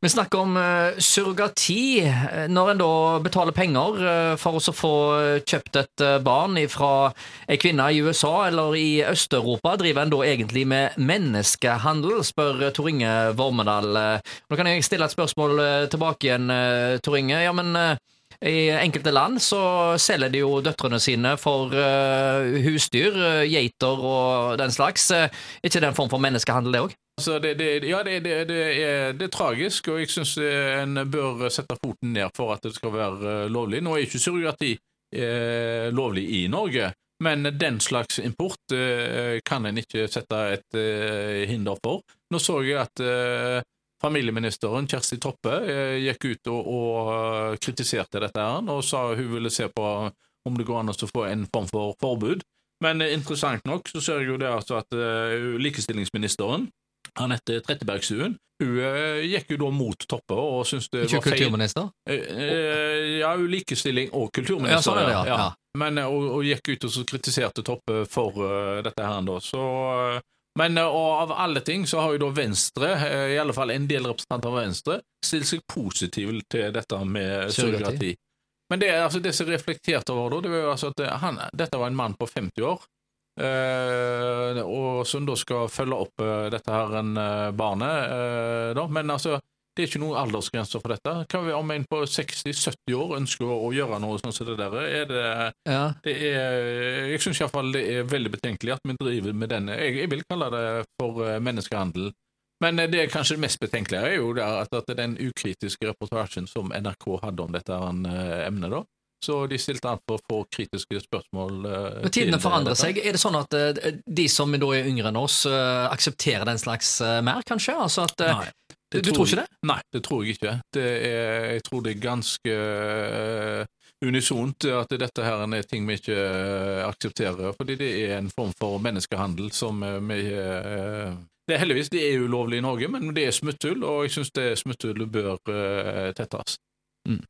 Vi snakker om uh, surrogati. Når en da betaler penger uh, for å få kjøpt et barn fra ei kvinne i USA eller i Øst-Europa, driver en da egentlig med menneskehandel, spør Tor Inge Vormedal. Nå kan jeg stille et spørsmål tilbake igjen, Tor Inge. Ja, men i enkelte land så selger de jo døtrene sine for husdyr, geiter og den slags. Er ikke det en form for menneskehandel, det òg? Altså det, det, ja, det, er, det, er, tragisk, og jeg syns en bør sette foten ned for at det skal være eh, lovlig. Nå er ikke surrogati eh, lovlig i Norge, men den slags import eh, kan en ikke sette et eh, hinder for. Nå så jeg at eh, familieministeren Kjersti Toppe eh, gikk ut og, og kritiserte dette her, og sa hun ville se på om det går an å få en form for forbud. Men interessant nok så ser jeg jo det altså at likestillingsministeren Anette Trettebergstuen. Hun uh, gikk jo da mot Toppe og syntes det Ikke var feil. kulturminister? Uh, uh, ja, likestilling og kulturminister. Ja, sånn det, ja. ja. Men, og, og, gikk ut og så kritiserte Toppe for dette her da. Så men og av alle ting så har jo da Venstre, i alle fall en del representanter av Venstre, stilt seg positive til dette med surrogati. Men det, altså, det som reflekterte over da, det var jo altså at han, dette var en mann på 50 år Eh, og som da skal følge opp eh, dette her en eh, barnet. da. Men altså, det er ikke noen aldersgrenser for dette. Hva om en på 60-70 år ønsker å, gjøre noe sånn som det der? Er det, ja. det er, jeg syns iallfall det er veldig betenkelig at vi driver med denne Jeg, jeg vil kalle det for menneskehandel. Men det er kanskje det mest betenkelige er jo at, at den ukritiske reportasjen som NRK hadde om dette emnet, da, så de stilte an for å få kritiske spørsmål. Uh, Men tidene forandrer seg. Er det sånn at uh, de som da er yngre enn oss, uh, aksepterer den slags mer, kanskje? Altså at, Nei. Du, du tror, ikke det? Nei, det tror jeg ikke. Er, jeg tror det er ganske unisont at dette her er ting vi ikke aksepterer. Fordi det er en form for menneskehandel som vi det er Heldigvis det er ulovlig i Norge, men det er smutthull, og jeg syns det smutthullet bør tettes. Mm.